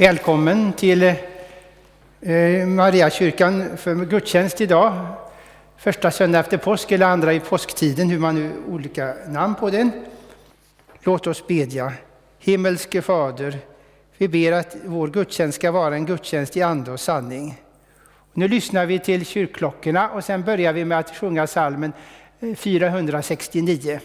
Välkommen till eh, Mariakyrkan för gudstjänst idag. Första söndag efter påsk eller andra i påsktiden, hur man nu olika namn på den. Låt oss bedja. Himmelske Fader, vi ber att vår gudstjänst ska vara en gudstjänst i ande och sanning. Nu lyssnar vi till kyrkklockorna och sen börjar vi med att sjunga salmen eh, 469.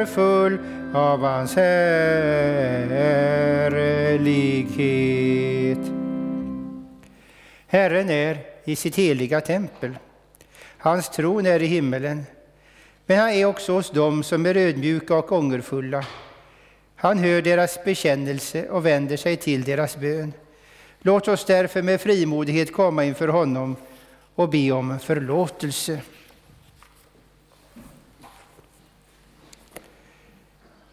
Är full av hans härlighet. Herren är i sitt heliga tempel. Hans tron är i himmelen. Men han är också hos dem som är ödmjuka och ångerfulla. Han hör deras bekännelse och vänder sig till deras bön. Låt oss därför med frimodighet komma inför honom och be om förlåtelse.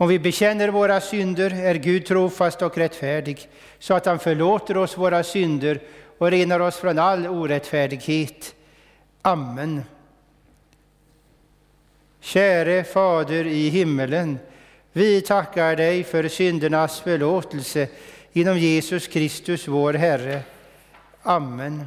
Om vi bekänner våra synder är Gud trofast och rättfärdig så att han förlåter oss våra synder och renar oss från all orättfärdighet. Amen. Käre Fader i himmelen, vi tackar dig för syndernas förlåtelse genom Jesus Kristus, vår Herre. Amen.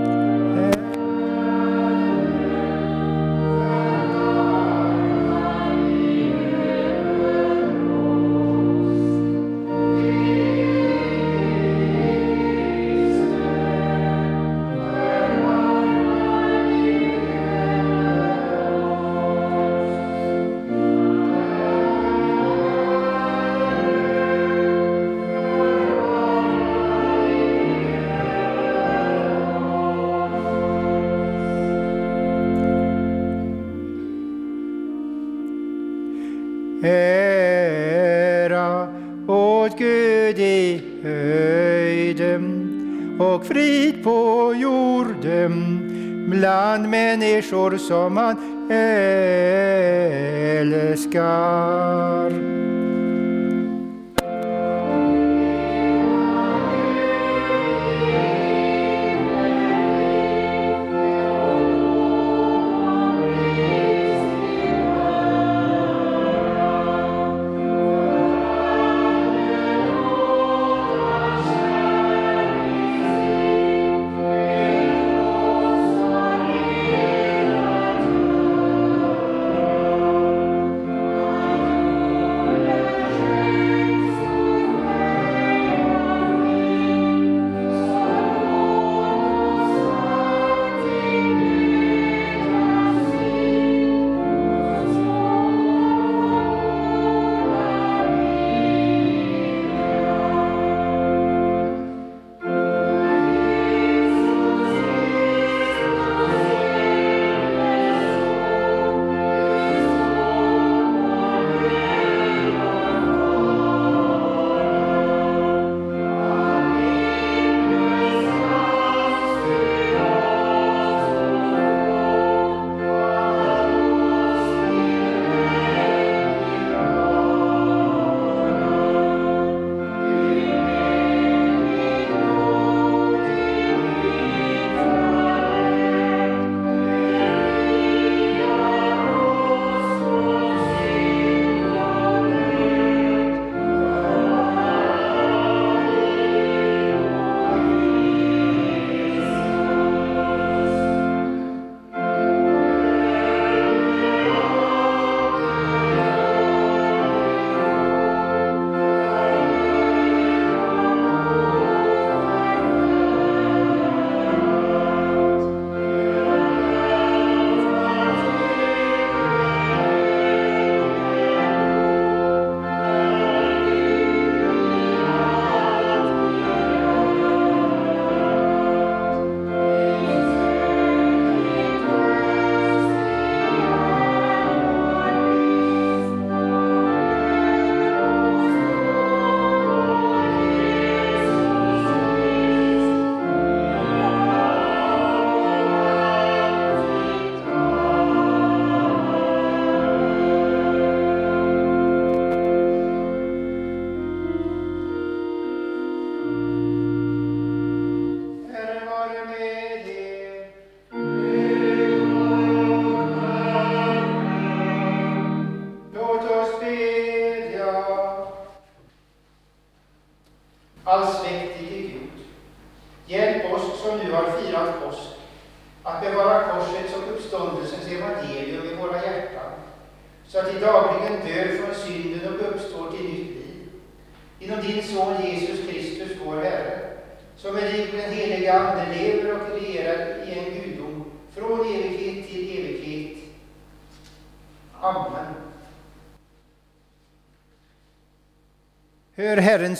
Människor som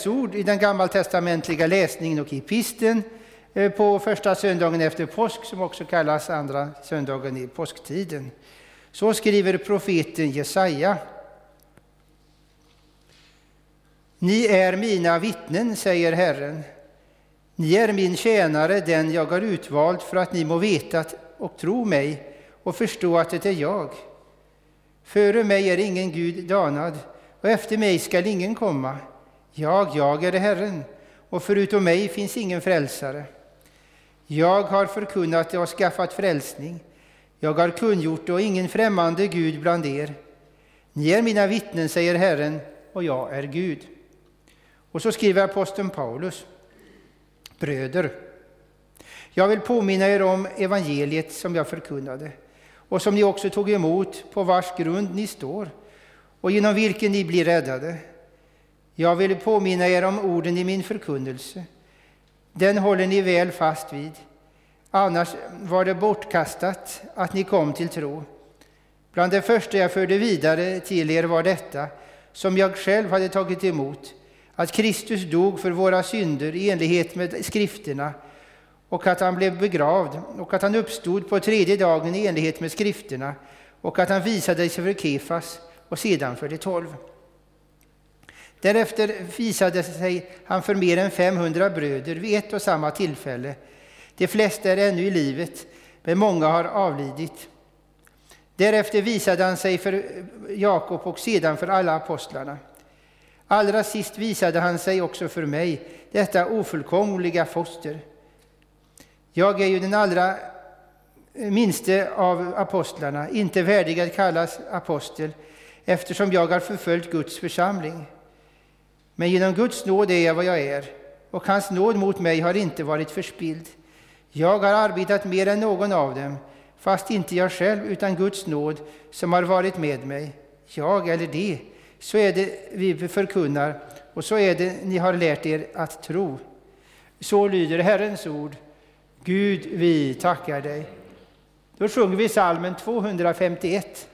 Herrens ord i den gammaltestamentliga läsningen och i pisten eh, på första söndagen efter påsk, som också kallas andra söndagen i påsktiden. Så skriver profeten Jesaja. Ni är mina vittnen, säger Herren. Ni är min tjänare, den jag har utvalt för att ni må veta och tro mig och förstå att det är jag. Före mig är ingen Gud danad, och efter mig skall ingen komma. Jag, jag är Herren, och förutom mig finns ingen frälsare. Jag har förkunnat det och skaffat frälsning. Jag har kungjort det och ingen främmande Gud bland er. Ni är mina vittnen, säger Herren, och jag är Gud. Och så skriver aposteln Paulus. Bröder, jag vill påminna er om evangeliet som jag förkunnade och som ni också tog emot, på vars grund ni står och genom vilken ni blir räddade. Jag vill påminna er om orden i min förkunnelse. Den håller ni väl fast vid. Annars var det bortkastat att ni kom till tro. Bland det första jag förde vidare till er var detta, som jag själv hade tagit emot, att Kristus dog för våra synder i enlighet med skrifterna och att han blev begravd och att han uppstod på tredje dagen i enlighet med skrifterna och att han visade sig för Kefas och sedan för de tolv. Därefter visade sig han för mer än 500 bröder vid ett och samma tillfälle. De flesta är ännu i livet, men många har avlidit. Därefter visade han sig för Jakob och sedan för alla apostlarna. Allra sist visade han sig också för mig, detta ofullkomliga foster. Jag är ju den allra minste av apostlarna, inte värdig att kallas apostel, eftersom jag har förföljt Guds församling. Men genom Guds nåd är jag vad jag är, och hans nåd mot mig har inte varit förspild. Jag har arbetat mer än någon av dem, fast inte jag själv, utan Guds nåd som har varit med mig. Jag eller de, så är det vi förkunnar, och så är det ni har lärt er att tro. Så lyder Herrens ord. Gud, vi tackar dig. Då sjunger vi salmen 251.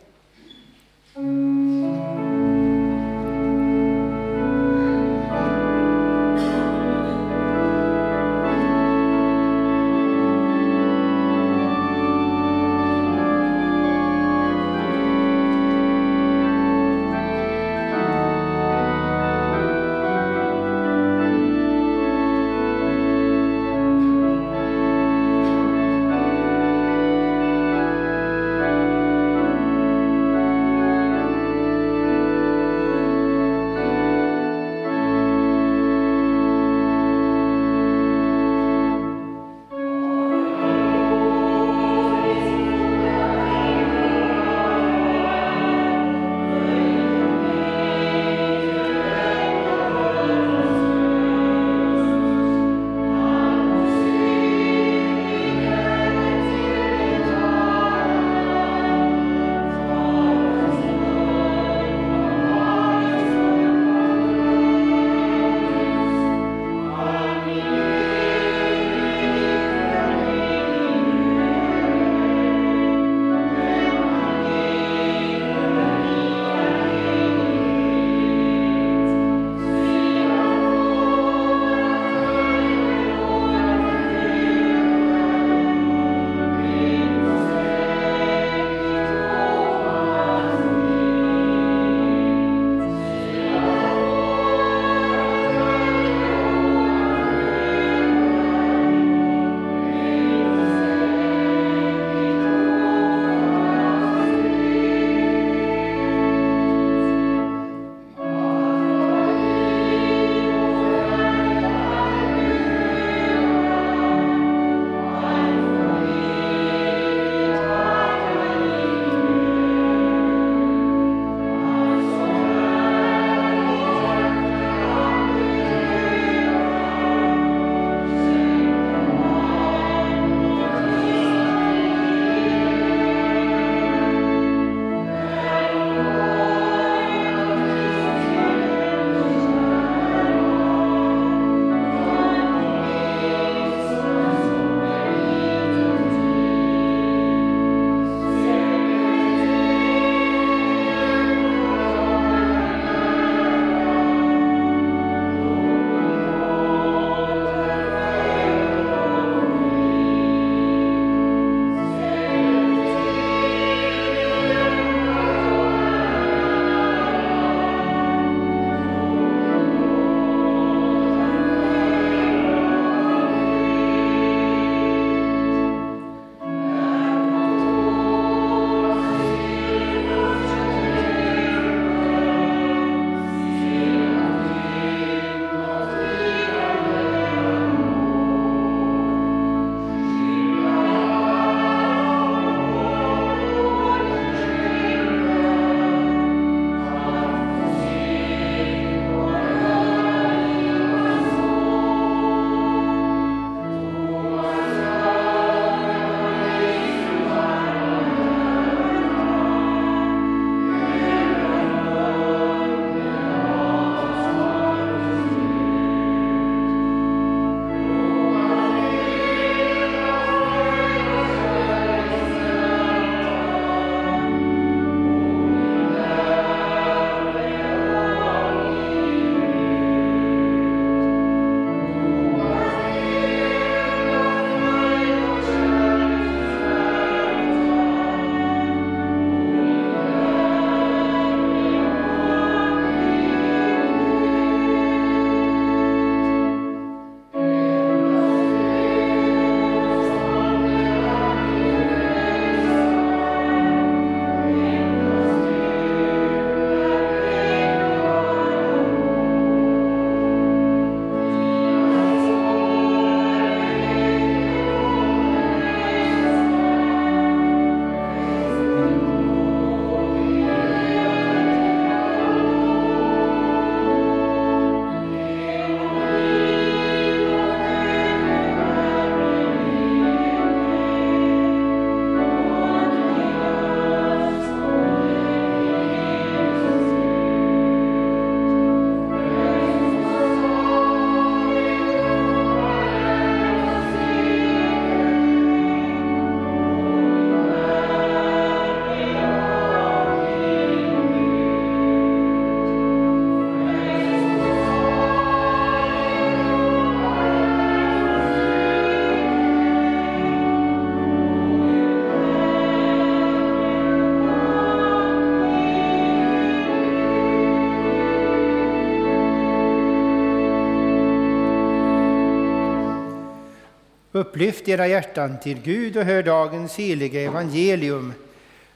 Upplyft era hjärtan till Gud och hör dagens heliga evangelium.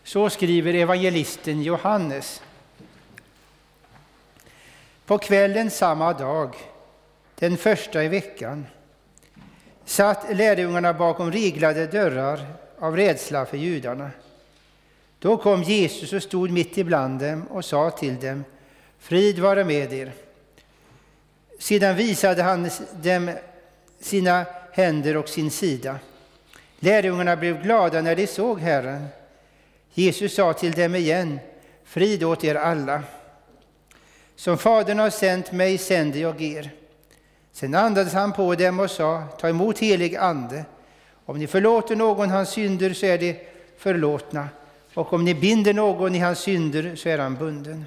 Så skriver evangelisten Johannes. På kvällen samma dag, den första i veckan, satt lärjungarna bakom reglade dörrar av rädsla för judarna. Då kom Jesus och stod mitt ibland dem och sa till dem, Frid vare med er. Sedan visade han dem sina händer och sin sida. Lärjungarna blev glada när de såg Herren. Jesus sa till dem igen, Frid åt er alla. Som Fadern har sänt mig sänder jag er. Sen andades han på dem och sa, ta emot helig ande. Om ni förlåter någon hans synder så är de förlåtna, och om ni binder någon i hans synder så är han bunden.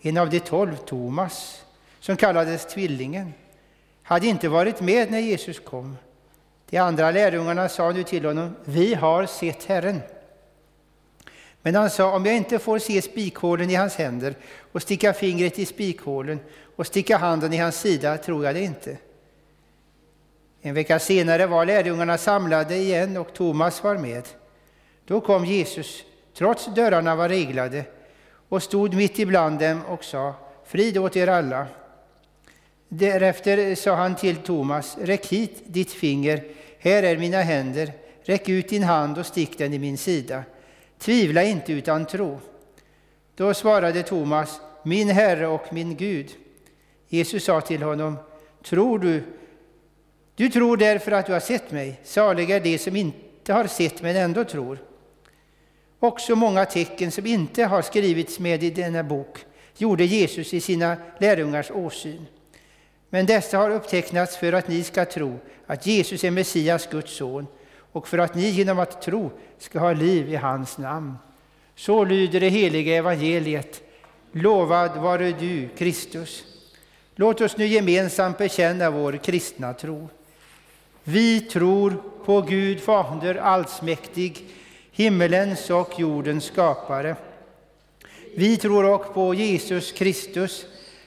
En av de tolv, Thomas, som kallades Tvillingen, hade inte varit med när Jesus kom. De andra lärjungarna sa nu till honom, vi har sett Herren. Men han sa, om jag inte får se spikhålen i hans händer och sticka fingret i spikhålen och sticka handen i hans sida tror jag det inte. En vecka senare var lärjungarna samlade igen och Thomas var med. Då kom Jesus, trots dörrarna var reglade, och stod mitt ibland dem och sa, frid åt er alla. Därefter sa han till Thomas, räck hit ditt finger, här är mina händer, räck ut din hand och stick den i min sida. Tvivla inte utan tro. Då svarade Thomas, min Herre och min Gud. Jesus sa till honom, tror du? Du tror därför att du har sett mig. Saliga är de som inte har sett men ändå tror. Också många tecken som inte har skrivits med i denna bok gjorde Jesus i sina lärjungars åsyn. Men dessa har upptecknats för att ni ska tro att Jesus är Messias, Guds son, och för att ni genom att tro ska ha liv i hans namn. Så lyder det heliga evangeliet. Lovad vare du, Kristus. Låt oss nu gemensamt bekänna vår kristna tro. Vi tror på Gud Fader allsmäktig, himmelens och jordens skapare. Vi tror också på Jesus Kristus,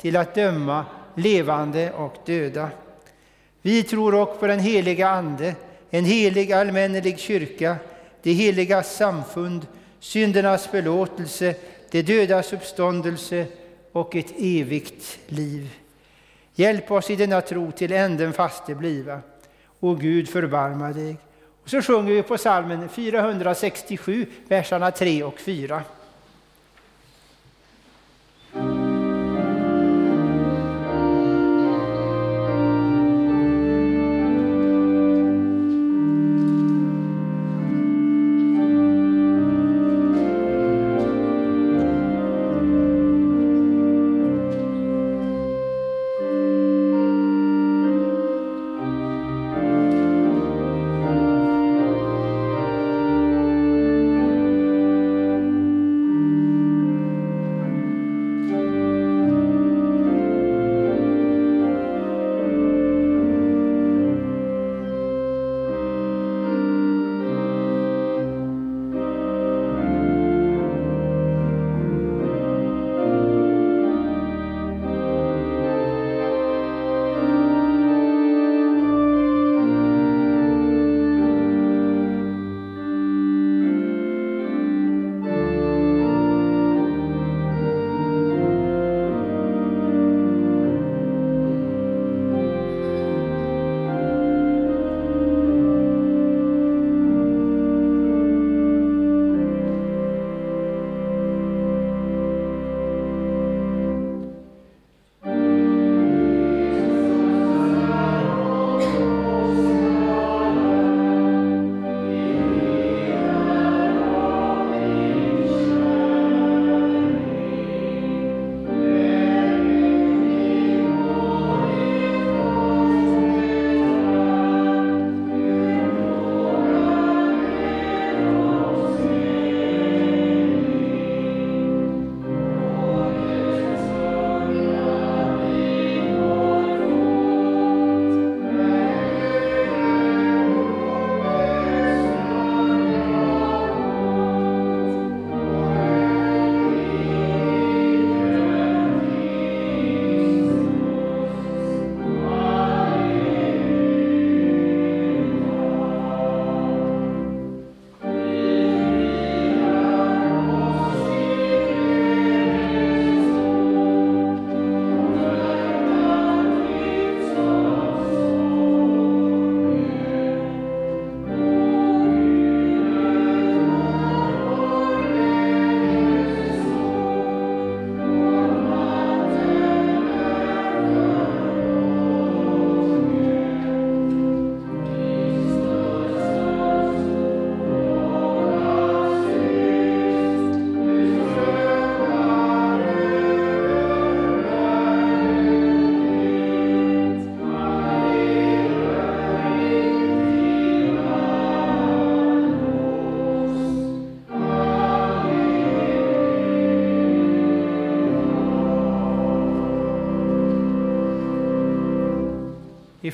till att döma levande och döda. Vi tror också på den heliga Ande, en helig allmännelig kyrka, det heliga samfund, syndernas förlåtelse, det dödas uppståndelse och ett evigt liv. Hjälp oss i denna tro till änden faste bliva. O Gud, förbarma dig. Och så sjunger vi på psalmen 467, verserna 3 och 4.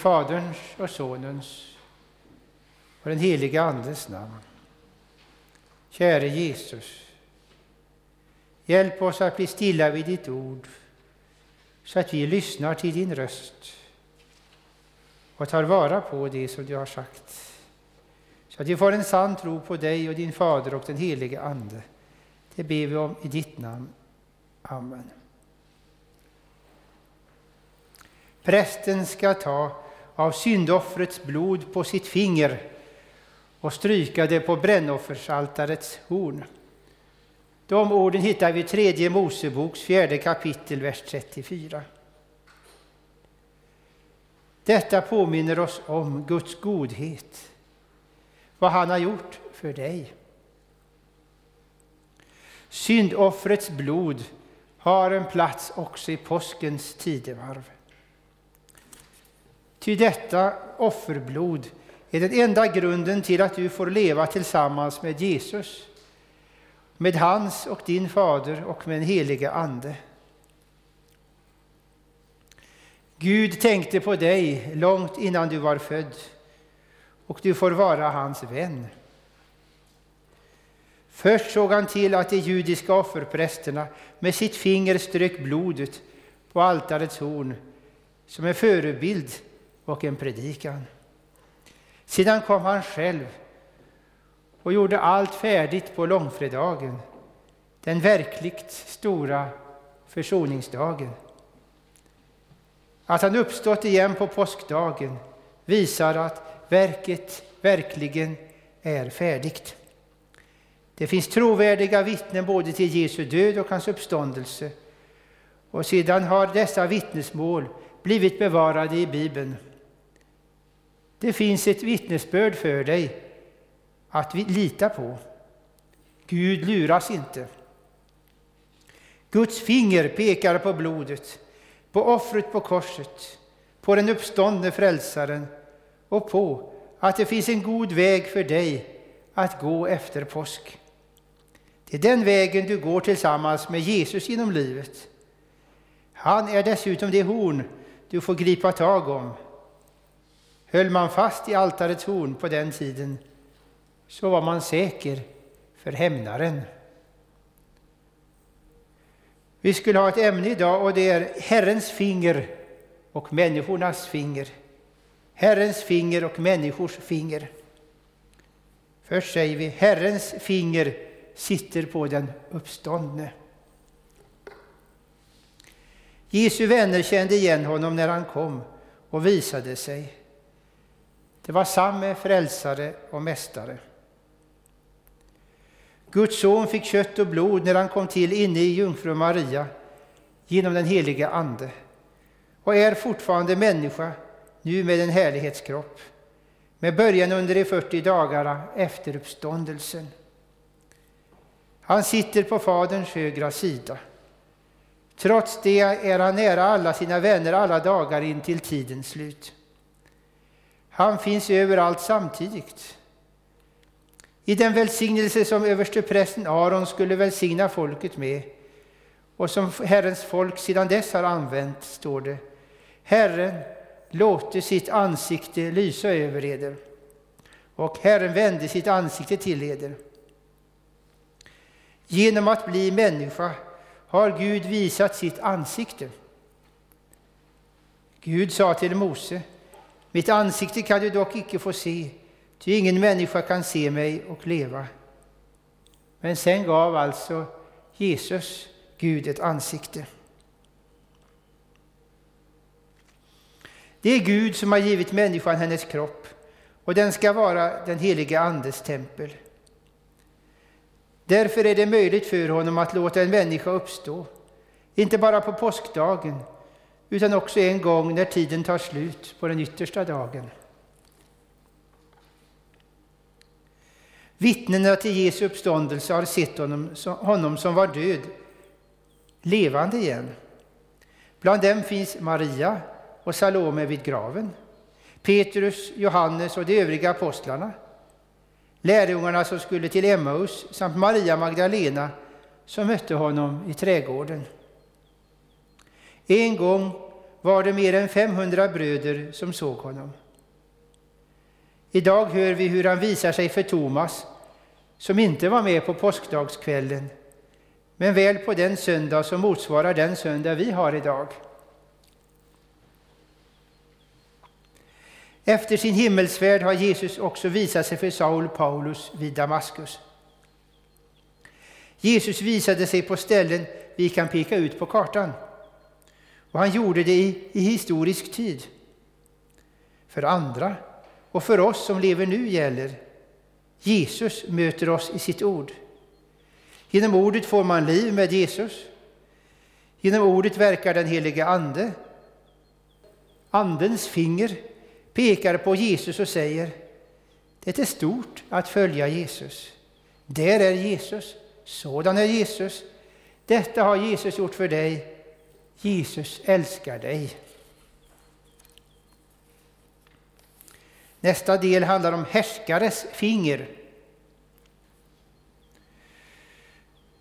Faderns och Sonens och den helige Andes namn. Käre Jesus, hjälp oss att bli stilla vid ditt ord så att vi lyssnar till din röst och tar vara på det som du har sagt. Så att vi får en sann tro på dig och din Fader och den helige Ande. Det ber vi om i ditt namn. Amen. Prästen ska ta av syndoffrets blod på sitt finger och stryka det på brännoffersaltarets horn. De orden hittar vi i tredje Moseboks fjärde kapitel, vers 34. Detta påminner oss om Guds godhet, vad han har gjort för dig. Syndoffrets blod har en plats också i påskens tidevarv. Ty detta offerblod är den enda grunden till att du får leva tillsammans med Jesus, med hans och din fader och med den helige Ande. Gud tänkte på dig långt innan du var född och du får vara hans vän. Först såg han till att de judiska offerprästerna med sitt finger strök blodet på altarets horn som en förebild och en predikan. Sedan kom han själv och gjorde allt färdigt på långfredagen, den verkligt stora försoningsdagen. Att han uppstått igen på påskdagen visar att verket verkligen är färdigt. Det finns trovärdiga vittnen både till Jesu död och hans uppståndelse. Och sedan har dessa vittnesmål blivit bevarade i Bibeln. Det finns ett vittnesbörd för dig att lita på. Gud luras inte. Guds finger pekar på blodet, på offret på korset, på den uppståndne frälsaren och på att det finns en god väg för dig att gå efter påsk. Det är den vägen du går tillsammans med Jesus genom livet. Han är dessutom det horn du får gripa tag om Höll man fast i altarets horn på den tiden så var man säker för hämnaren. Vi skulle ha ett ämne idag och det är Herrens finger och människornas finger. Herrens finger och människors finger. Först säger vi Herrens finger sitter på den uppståndne. Jesu vänner kände igen honom när han kom och visade sig. Det var samme frälsare och mästare. Guds son fick kött och blod när han kom till inne i jungfru Maria genom den helige Ande och är fortfarande människa, nu med en härlighetskropp, med början under de 40 dagarna efter uppståndelsen. Han sitter på Faderns högra sida. Trots det är han nära alla sina vänner alla dagar in till tidens slut. Han finns överallt samtidigt. I den välsignelse som översteprästen Aron skulle välsigna folket med och som Herrens folk sedan dess har använt, står det Herren låter sitt ansikte lysa över eder och Herren vände sitt ansikte till eder. Genom att bli människa har Gud visat sitt ansikte. Gud sa till Mose mitt ansikte kan du dock icke få se, ty ingen människa kan se mig och leva. Men sen gav alltså Jesus Gud ett ansikte. Det är Gud som har givit människan hennes kropp och den ska vara den heliga Andes tempel. Därför är det möjligt för honom att låta en människa uppstå, inte bara på påskdagen utan också en gång när tiden tar slut på den yttersta dagen. Vittnena till Jesu uppståndelse har sett honom, honom som var död levande igen. Bland dem finns Maria och Salome vid graven, Petrus, Johannes och de övriga apostlarna, lärjungarna som skulle till Emmaus samt Maria Magdalena som mötte honom i trädgården. En gång var det mer än 500 bröder som såg honom. Idag hör vi hur han visar sig för Thomas, som inte var med på påskdagskvällen, men väl på den söndag som motsvarar den söndag vi har idag. Efter sin himmelsfärd har Jesus också visat sig för Saul Paulus vid Damaskus. Jesus visade sig på ställen vi kan peka ut på kartan. Och han gjorde det i, i historisk tid. För andra och för oss som lever nu gäller Jesus möter oss i sitt ord. Genom ordet får man liv med Jesus. Genom ordet verkar den helige Ande. Andens finger pekar på Jesus och säger det är stort att följa Jesus. Där är Jesus, sådan är Jesus. Detta har Jesus gjort för dig. Jesus älskar dig. Nästa del handlar om härskares finger.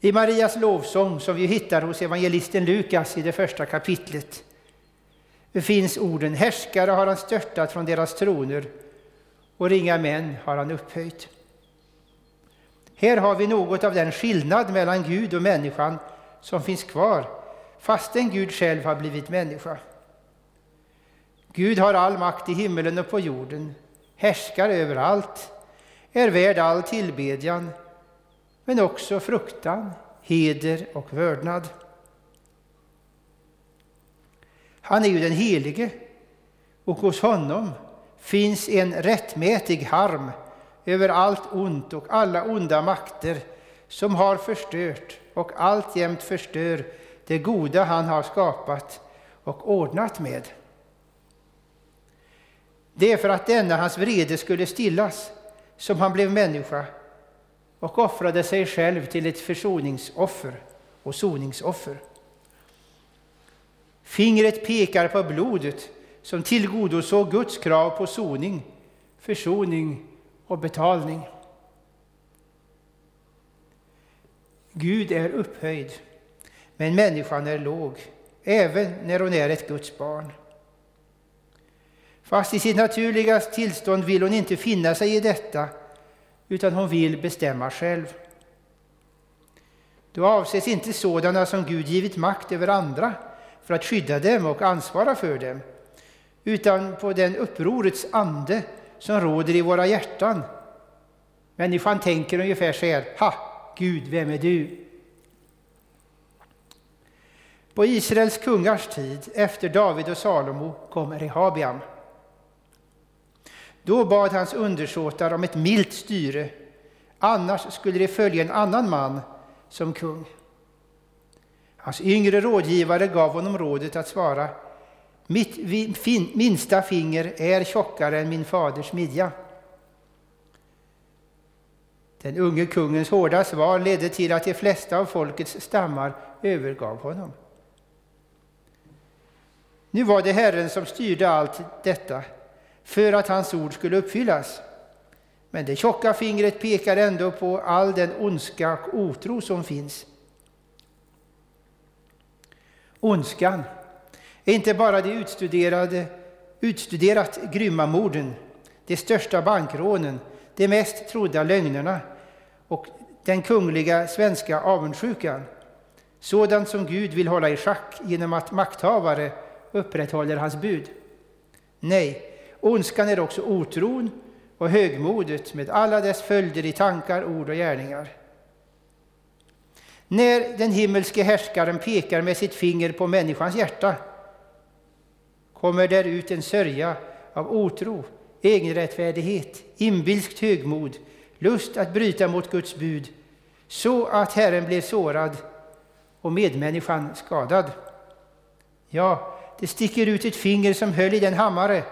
I Marias lovsång, som vi hittar hos evangelisten Lukas i det första kapitlet, finns orden härskare har han störtat från deras troner och ringa män har han upphöjt. Här har vi något av den skillnad mellan Gud och människan som finns kvar fastän Gud själv har blivit människa. Gud har all makt i himmelen och på jorden, härskar över allt, är värd all tillbedjan, men också fruktan, heder och vördnad. Han är ju den helige och hos honom finns en rättmätig harm över allt ont och alla onda makter som har förstört och alltjämt förstör det goda han har skapat och ordnat med. Det är för att denna hans vrede skulle stillas som han blev människa och offrade sig själv till ett försoningsoffer och soningsoffer. Fingret pekar på blodet som tillgodosåg Guds krav på soning, försoning och betalning. Gud är upphöjd, men människan är låg, även när hon är ett Guds barn. Fast i sitt naturliga tillstånd vill hon inte finna sig i detta, utan hon vill bestämma själv. Då avses inte sådana som Gud givit makt över andra för att skydda dem och ansvara för dem, utan på den upprorets ande som råder i våra hjärtan. Människan tänker ungefär så här, ha, Gud, vem är du? På Israels kungars tid, efter David och Salomo, kom Rehabiam. Då bad hans undersåtar om ett milt styre, annars skulle de följa en annan man som kung. Hans yngre rådgivare gav honom rådet att svara Mitt minsta finger är tjockare än min faders midja. Den unge kungens hårda svar ledde till att de flesta av folkets stammar övergav honom. Nu var det Herren som styrde allt detta för att hans ord skulle uppfyllas. Men det tjocka fingret pekar ändå på all den ondska och otro som finns. Ondskan är inte bara de utstuderade, utstuderat grymma morden, de största bankrånen, de mest trodda lögnerna och den kungliga svenska avundsjukan, sådant som Gud vill hålla i schack genom att makthavare upprätthåller hans bud. Nej, ondskan är också otron och högmodet med alla dess följder i tankar, ord och gärningar. När den himmelske härskaren pekar med sitt finger på människans hjärta kommer där ut en sörja av otro, egenrättfärdighet, inbilskt högmod, lust att bryta mot Guds bud, så att Herren blev sårad och medmänniskan skadad. Ja, det sticker ut ett finger som höll i den hammare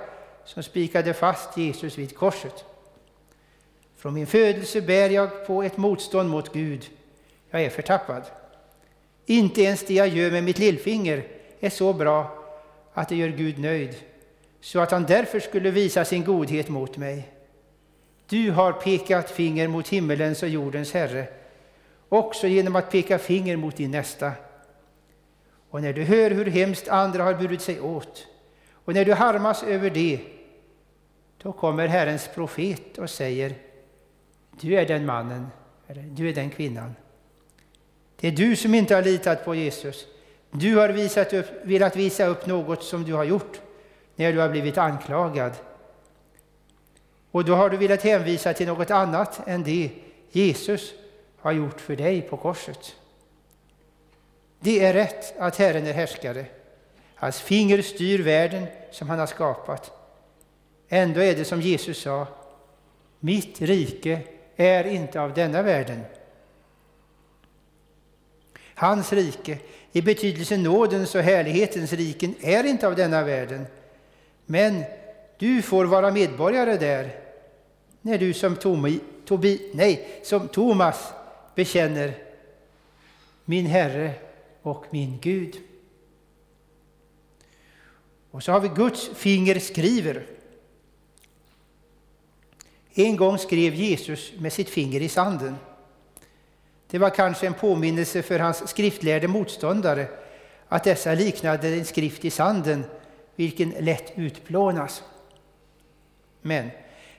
som spikade fast Jesus vid korset. Från min födelse bär jag på ett motstånd mot Gud jag är förtappad. Inte ens det jag gör med mitt lillfinger är så bra att det gör Gud nöjd, så att han därför skulle visa sin godhet mot mig. Du har pekat finger mot himmelens och jordens Herre, också genom att peka finger mot din nästa. Och när du hör hur hemskt andra har burit sig åt och när du harmas över det, då kommer Herrens profet och säger Du är den mannen, eller du är den kvinnan. Det är du som inte har litat på Jesus. Du har visat upp, velat visa upp något som du har gjort när du har blivit anklagad. Och då har du velat hänvisa till något annat än det Jesus har gjort för dig på korset. Det är rätt att Herren är härskare. Hans finger styr världen som han har skapat. Ändå är det som Jesus sa, mitt rike är inte av denna världen. Hans rike, i betydelsen nådens och härlighetens riken, är inte av denna världen. Men du får vara medborgare där när du som, Tomi, Tobi, nej, som Thomas bekänner min Herre och min Gud. Och så har vi Guds finger skriver. En gång skrev Jesus med sitt finger i sanden. Det var kanske en påminnelse för hans skriftlärde motståndare att dessa liknade en skrift i sanden, vilken lätt utplånas. Men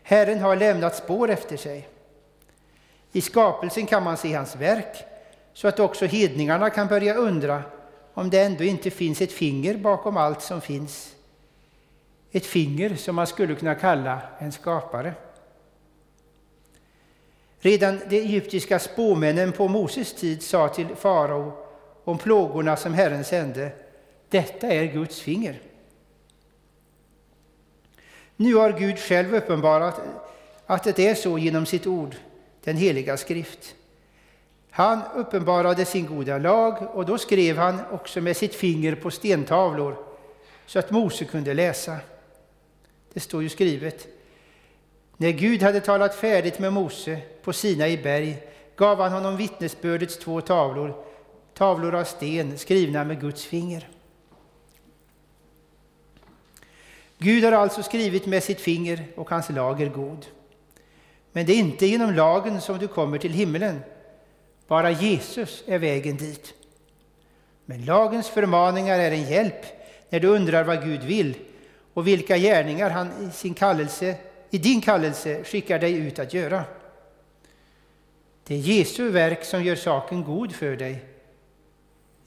Herren har lämnat spår efter sig. I skapelsen kan man se hans verk, så att också hedningarna kan börja undra om det ändå inte finns ett finger bakom allt som finns. Ett finger som man skulle kunna kalla en skapare. Redan de egyptiska spåmännen på Moses tid sa till farao om plågorna som Herren sände, detta är Guds finger. Nu har Gud själv uppenbarat att det är så genom sitt ord, den heliga skrift. Han uppenbarade sin goda lag och då skrev han också med sitt finger på stentavlor så att Mose kunde läsa. Det står ju skrivet. När Gud hade talat färdigt med Mose på Sina i berg gav han honom vittnesbördets två tavlor, tavlor av sten skrivna med Guds finger. Gud har alltså skrivit med sitt finger och hans lag är god. Men det är inte genom lagen som du kommer till himlen. Bara Jesus är vägen dit. Men lagens förmaningar är en hjälp när du undrar vad Gud vill och vilka gärningar han i, sin kallelse, i din kallelse skickar dig ut att göra. Det är Jesu verk som gör saken god för dig.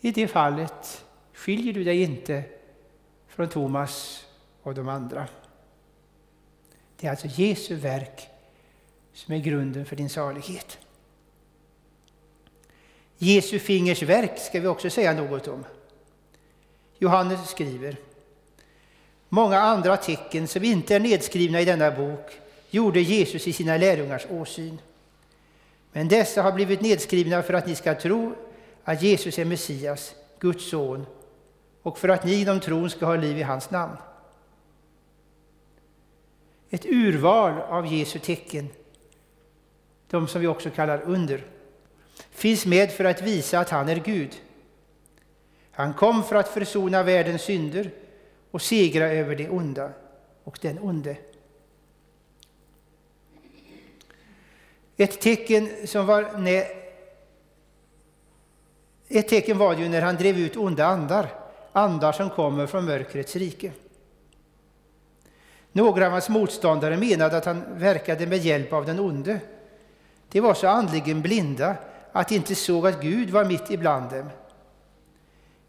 I det fallet skiljer du dig inte från Thomas och de andra. Det är alltså Jesu verk som är grunden för din salighet. Jesu fingers verk ska vi också säga något om. Johannes skriver Många andra tecken som inte är nedskrivna i denna bok gjorde Jesus i sina lärjungars åsyn. Men dessa har blivit nedskrivna för att ni ska tro att Jesus är Messias, Guds son, och för att ni genom tron ska ha liv i hans namn. Ett urval av Jesu tecken, de som vi också kallar under, finns med för att visa att han är Gud. Han kom för att försona världens synder och segra över det onda och den onde. Ett tecken, som var när, ett tecken var ju när han drev ut onda andar, andar som kommer från mörkrets rike. Några av hans motståndare menade att han verkade med hjälp av den onde. De var så andligen blinda att de inte såg att Gud var mitt ibland dem.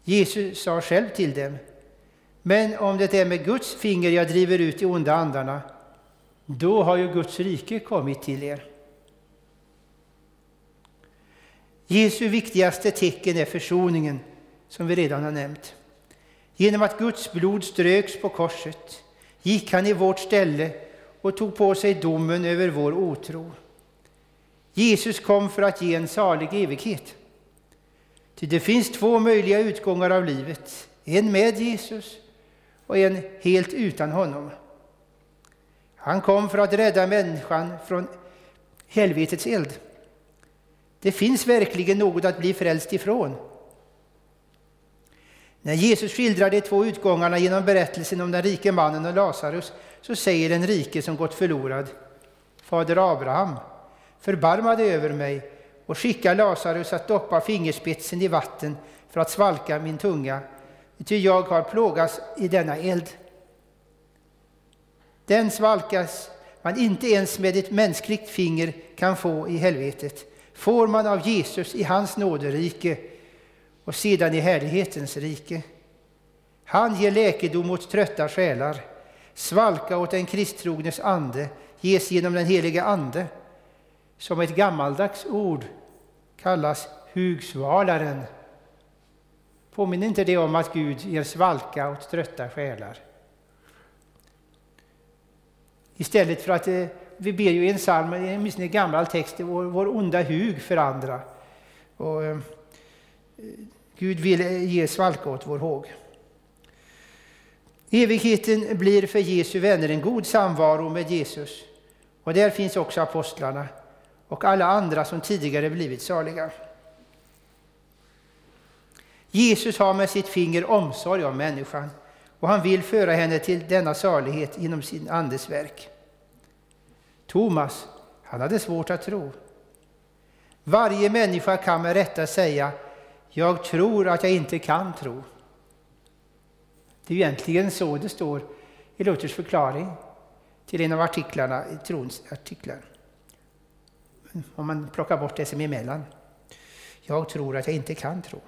Jesus sa själv till dem, men om det är med Guds finger jag driver ut de onda andarna, då har ju Guds rike kommit till er. Jesu viktigaste tecken är försoningen, som vi redan har nämnt. Genom att Guds blod ströks på korset gick han i vårt ställe och tog på sig domen över vår otro. Jesus kom för att ge en salig evighet. Ty det finns två möjliga utgångar av livet, en med Jesus och en helt utan honom. Han kom för att rädda människan från helvetets eld. Det finns verkligen något att bli frälst ifrån. När Jesus skildrar de två utgångarna genom berättelsen om den rike mannen och Lazarus så säger den rike som gått förlorad Fader Abraham, förbarma dig över mig och skicka Lazarus att doppa fingerspetsen i vatten för att svalka min tunga, ty jag har plågats i denna eld. Den svalkas man inte ens med ett mänskligt finger kan få i helvetet, får man av Jesus i hans nåderike och sedan i härlighetens rike. Han ger läkedom åt trötta själar, svalka åt den kristtrognes ande ges genom den heliga Ande, som ett gammaldags ord kallas hugsvalaren. Påminner inte det om att Gud ger svalka åt trötta själar? Istället för att eh, vi ber ju i en psalm, åtminstone i gammal text, vår, vår onda hug för andra. Och, eh, Gud vill eh, ge svalka åt vår håg. Evigheten blir för Jesu vänner en god samvaro med Jesus. Och där finns också apostlarna och alla andra som tidigare blivit saliga. Jesus har med sitt finger omsorg om människan och han vill föra henne till denna salighet genom sin andes verk. Thomas, han hade svårt att tro. Varje människa kan med rätta säga jag tror att jag inte kan tro. Det är egentligen så det står i Luthers förklaring till en av artiklarna i trons artiklar. Om man plockar bort det som är emellan. Jag tror att jag inte kan tro.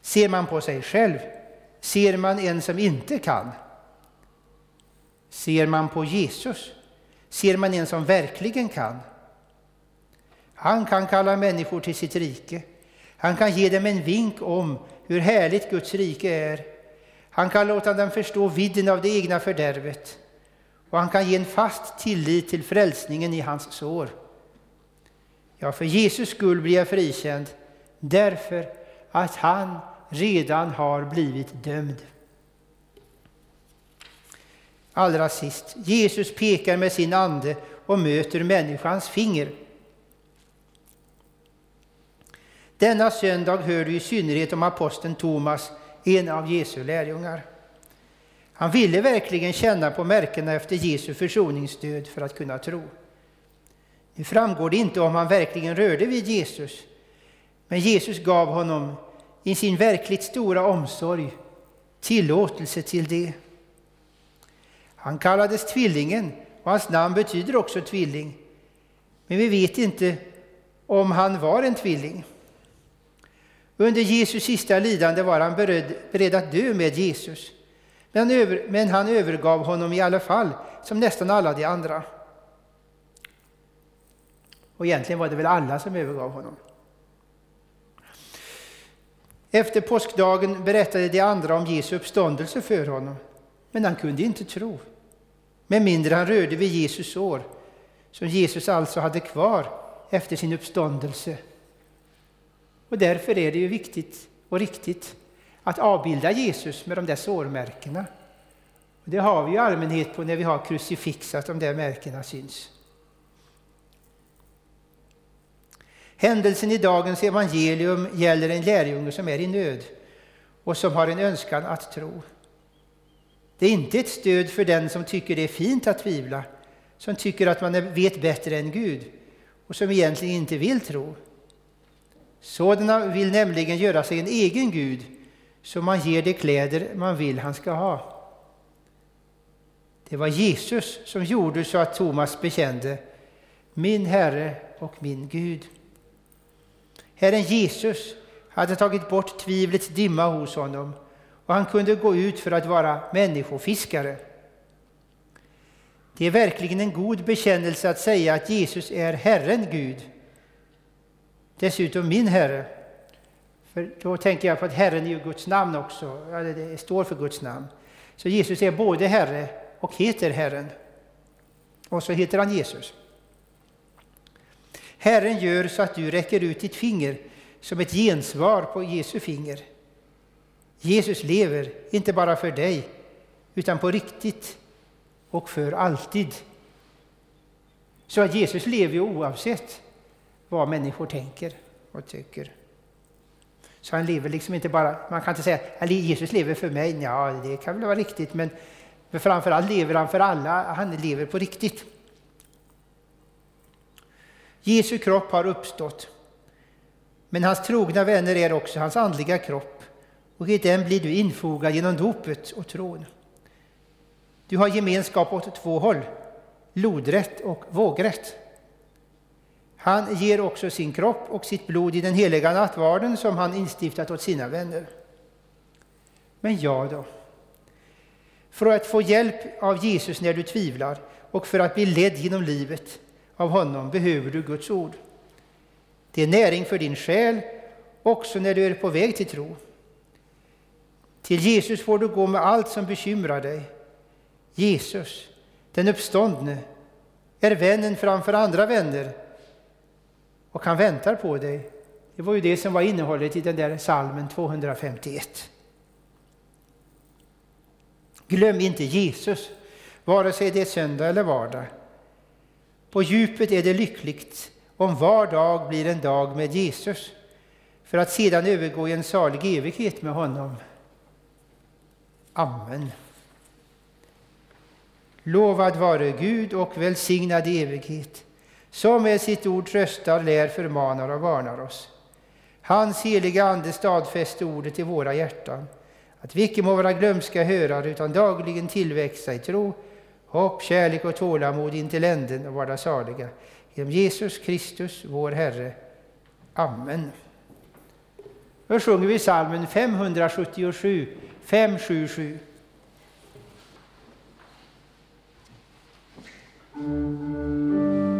Ser man på sig själv ser man en som inte kan. Ser man på Jesus ser man en som verkligen kan. Han kan kalla människor till sitt rike. Han kan ge dem en vink om hur härligt Guds rike är. Han kan låta dem förstå vidden av det egna fördärvet och han kan ge en fast tillit till frälsningen i hans sår. Ja, för Jesus skull blir jag frikänd därför att han redan har blivit dömd. Allra sist, Jesus pekar med sin ande och möter människans finger. Denna söndag hör du i synnerhet om aposteln Thomas, en av Jesu lärjungar. Han ville verkligen känna på märkena efter Jesu försoningsdöd för att kunna tro. Nu framgår det inte om han verkligen rörde vid Jesus, men Jesus gav honom i sin verkligt stora omsorg tillåtelse till det. Han kallades Tvillingen och hans namn betyder också tvilling. Men vi vet inte om han var en tvilling. Under Jesus sista lidande var han beredd, beredd att dö med Jesus. Men, över, men han övergav honom i alla fall, som nästan alla de andra. Och egentligen var det väl alla som övergav honom. Efter påskdagen berättade de andra om Jesu uppståndelse för honom, men han kunde inte tro. Med mindre han rörde vid Jesus sår, som Jesus alltså hade kvar efter sin uppståndelse. Och därför är det ju viktigt och riktigt att avbilda Jesus med de där sårmärkena. Det har vi i allmänhet på när vi har krucifix, att de där märkena syns. Händelsen i dagens evangelium gäller en lärjunge som är i nöd och som har en önskan att tro. Det är inte ett stöd för den som tycker det är fint att tvivla, som tycker att man vet bättre än Gud och som egentligen inte vill tro. Sådana vill nämligen göra sig en egen Gud så man ger de kläder man vill han ska ha. Det var Jesus som gjorde så att Thomas bekände min Herre och min Gud. Herren Jesus hade tagit bort tvivlets dimma hos honom och han kunde gå ut för att vara människofiskare. Det är verkligen en god bekännelse att säga att Jesus är Herren Gud. Dessutom min Herre. För då tänker jag på att Herren är Guds namn också, det står för Guds namn. Så Jesus är både Herre och heter Herren. Och så heter han Jesus. Herren gör så att du räcker ut ditt finger som ett gensvar på Jesu finger. Jesus lever, inte bara för dig, utan på riktigt och för alltid. Så att Jesus lever ju oavsett vad människor tänker och tycker. Så han lever liksom inte bara, man kan inte säga att Jesus lever för mig, ja det kan väl vara riktigt, men framförallt lever han för alla, han lever på riktigt. Jesu kropp har uppstått Men hans trogna vänner är också hans andliga kropp och i den blir du infogad genom dopet och tron. Du har gemenskap åt två håll, lodrätt och vågrätt. Han ger också sin kropp och sitt blod i den heliga nattvarden som han instiftat åt sina vänner. Men jag då? För att få hjälp av Jesus när du tvivlar och för att bli ledd genom livet av honom behöver du Guds ord. Det är näring för din själ också när du är på väg till tro. Till Jesus får du gå med allt som bekymrar dig. Jesus, den uppståndne, är vännen framför andra vänner och han väntar på dig. Det var ju det som var innehållet i den där salmen 251. Glöm inte Jesus, vare sig det är söndag eller vardag. På djupet är det lyckligt om var dag blir en dag med Jesus för att sedan övergå i en salig evighet med honom. Amen. Lovad vare Gud och välsignad i evighet, som med sitt ord tröstar, lär, förmanar och varnar oss. Hans heliga Ande stadfäste ordet i våra hjärtan, att vi icke må vara glömska hörare utan dagligen tillväxa i tro, hopp, kärlek och tålamod intill änden och vara saliga. Genom Jesus Kristus, vår Herre. Amen. Nu sjunger vi psalmen 577, 577. Thank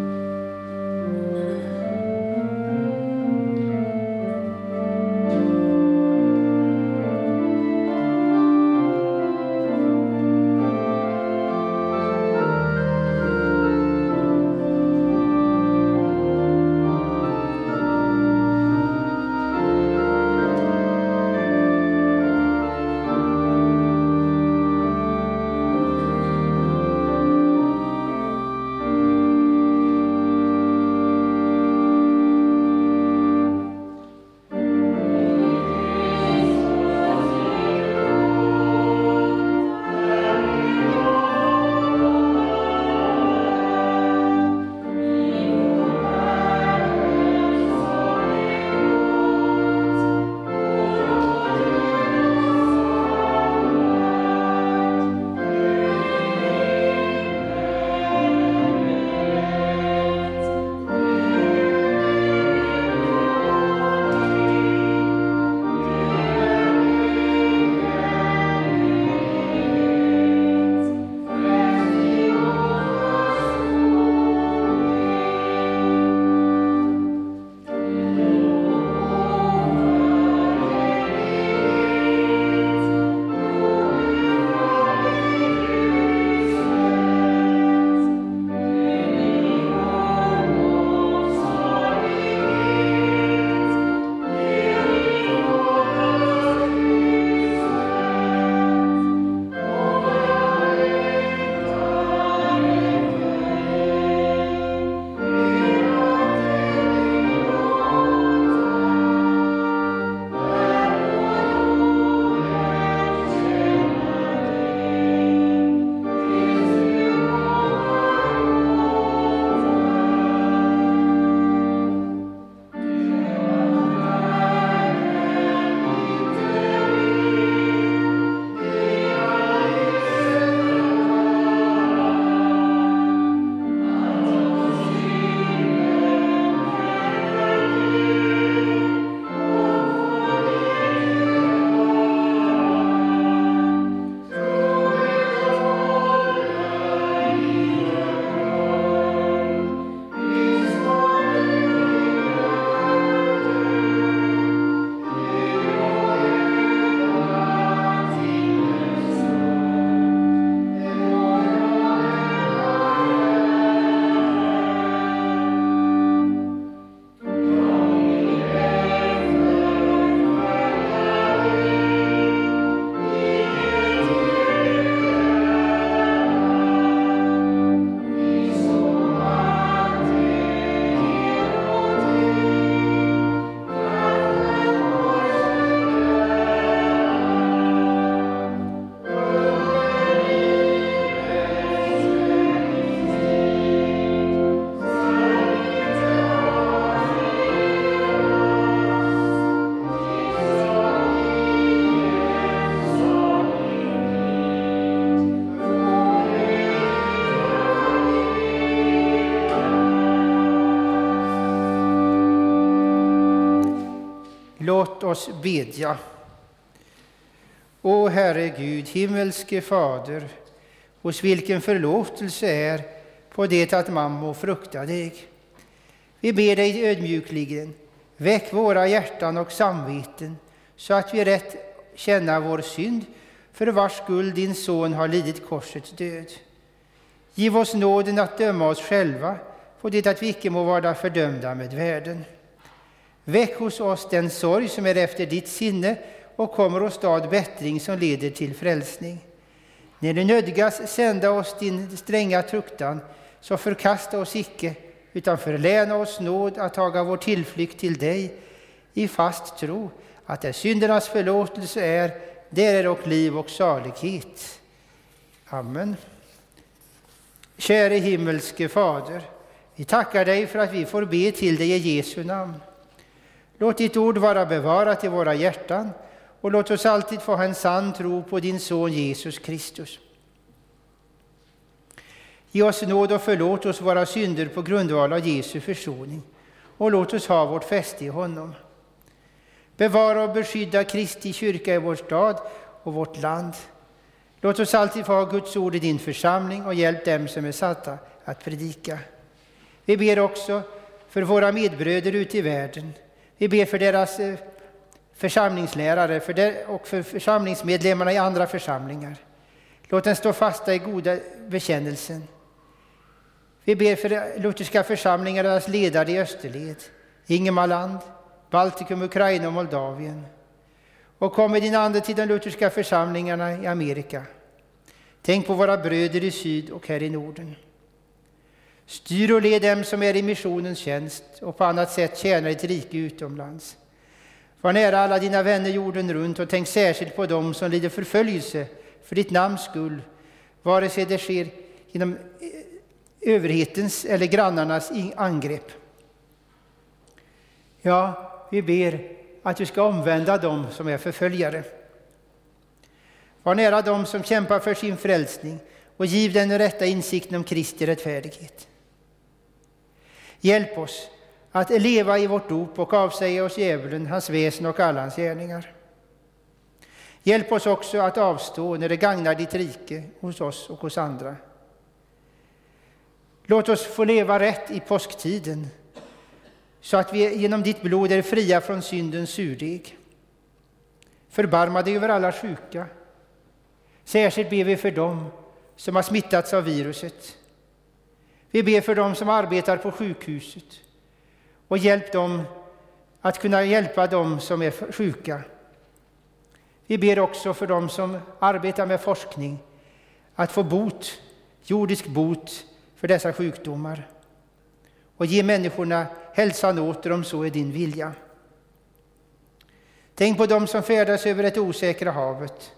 oss bedja. O Herre Gud, himmelske Fader, hos vilken förlåtelse är på det att man må frukta dig. Vi ber dig ödmjukligen, väck våra hjärtan och samveten så att vi rätt känna vår synd, för vars skull din son har lidit korsets död. Giv oss nåden att döma oss själva på det att vi icke må vara fördömda med världen. Väck hos oss den sorg som är efter ditt sinne och kommer åstad bättring som leder till frälsning. När du nödgas sända oss din stränga truktan, så förkasta oss icke, utan förläna oss nåd att taga vår tillflykt till dig i fast tro att där syndernas förlåtelse är, där är dock liv och salighet. Amen. Käre himmelske Fader, vi tackar dig för att vi får be till dig i Jesu namn. Låt ditt ord vara bevarat i våra hjärtan och låt oss alltid få ha en sann tro på din son Jesus Kristus. Ge oss nåd och förlåt oss våra synder på grundval av Jesu försoning och låt oss ha vårt fäste i honom. Bevara och beskydda Kristi kyrka i vår stad och vårt land. Låt oss alltid få ha Guds ord i din församling och hjälp dem som är satta att predika. Vi ber också för våra medbröder ute i världen. Vi ber för deras eh, församlingslärare för der, och för församlingsmedlemmarna i andra församlingar. Låt dem stå fasta i goda bekännelsen. Vi ber för lutherska församlingar och deras ledare i Österled, Ingemarland, Baltikum, Ukraina och Moldavien. Och kom med din Ande till de lutherska församlingarna i Amerika. Tänk på våra bröder i syd och här i Norden. Styr och led dem som är i missionens tjänst och på annat sätt tjänar ditt rike utomlands. Var nära alla dina vänner jorden runt och tänk särskilt på dem som lider förföljelse för ditt namns skull, vare sig det sker genom eh, överhetens eller grannarnas angrepp. Ja, vi ber att du ska omvända dem som är förföljare. Var nära dem som kämpar för sin frälsning och giv den rätta insikten om Kristi rättfärdighet. Hjälp oss att leva i vårt dop och avsäga oss djävulen, hans väsen och alla hans gärningar. Hjälp oss också att avstå när det gagnar ditt rike hos oss och hos andra. Låt oss få leva rätt i påsktiden så att vi genom ditt blod är fria från syndens surdeg. Förbarma dig över alla sjuka. Särskilt ber vi för dem som har smittats av viruset. Vi ber för dem som arbetar på sjukhuset och hjälp dem att kunna hjälpa dem som är sjuka. Vi ber också för dem som arbetar med forskning att få bot, jordisk bot för dessa sjukdomar och ge människorna hälsan åter om så är din vilja. Tänk på dem som färdas över det osäkra havet.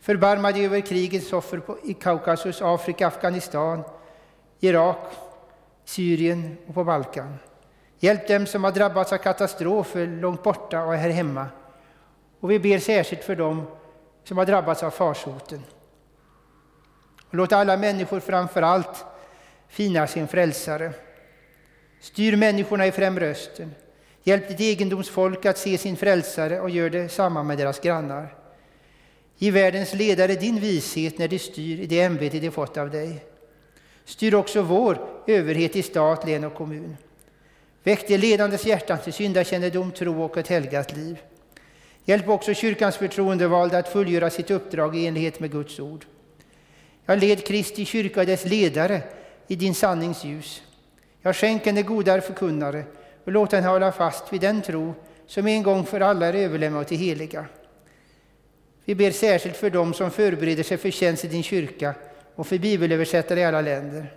Förbarma dig över krigets offer i Kaukasus, Afrika, Afghanistan, Irak, Syrien och på Balkan. Hjälp dem som har drabbats av katastrofer långt borta och här hemma. Och vi ber särskilt för dem som har drabbats av farsoten. Och låt alla människor framför allt finna sin frälsare. Styr människorna i Främre Östern. Hjälp ditt egendomsfolk att se sin frälsare och gör det samma med deras grannar. Ge världens ledare din vishet när de styr i det ämbete de fått av dig. Styr också vår överhet i stat, län och kommun. Väck de ledandes hjärtan till syndakännedom, tro och ett helgat liv. Hjälp också kyrkans förtroendevalda att fullgöra sitt uppdrag i enlighet med Guds ord. Jag led Kristi kyrka och dess ledare i din sannings ljus. Jag skänk henne goda förkunnare och låt henne hålla fast vid den tro som en gång för alla är överlämnad till heliga. Vi ber särskilt för dem som förbereder sig för tjänst i din kyrka och för bibelöversättare i alla länder.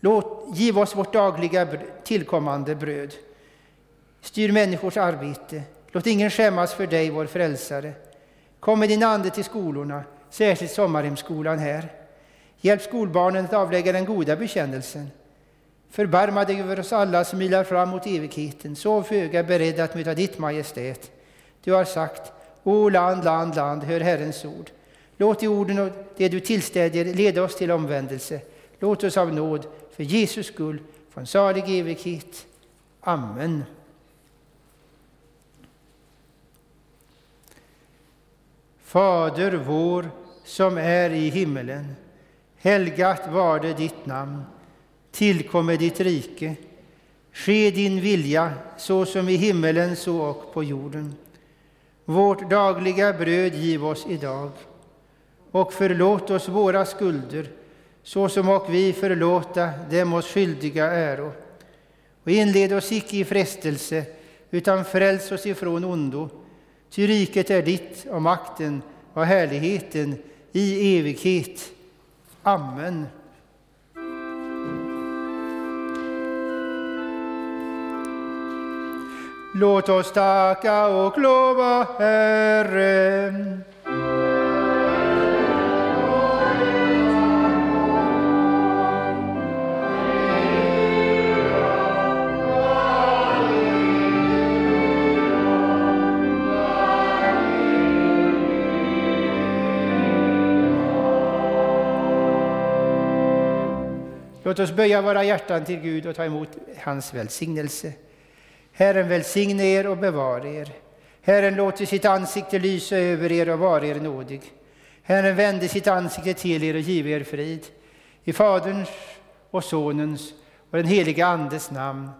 Låt, giv oss vårt dagliga tillkommande bröd. Styr människors arbete. Låt ingen skämmas för dig, vår frälsare. Kom med din ande till skolorna, särskilt sommarhemsskolan här. Hjälp skolbarnen att avlägga den goda bekännelsen. Förbarma dig över oss alla som ilar fram mot evigheten, så föga beredda att möta ditt majestät. Du har sagt, O land, land, land, hör Herrens ord. Låt de orden och det du tillstädjer leda oss till omvändelse. Låt oss av nåd, för Jesus skull, få en salig evighet. Amen. Fader vår, som är i himmelen. Helgat varde ditt namn. Tillkomme ditt rike. Ske din vilja, så som i himmelen, så och på jorden. Vårt dagliga bröd giv oss idag och förlåt oss våra skulder så som och vi förlåta dem oss skyldiga äro. Och inled oss icke i frestelse utan fräls oss ifrån ondo. Ty riket är ditt och makten och härligheten i evighet. Amen. Låt oss tacka och lova Herren. Låt oss böja våra hjärtan till Gud och ta emot hans välsignelse. Herren välsigne er och bevara er. Herren låter sitt ansikte lysa över er och vara er nådig. Herren vände sitt ansikte till er och give er frid. I Faderns och Sonens och den helige Andes namn.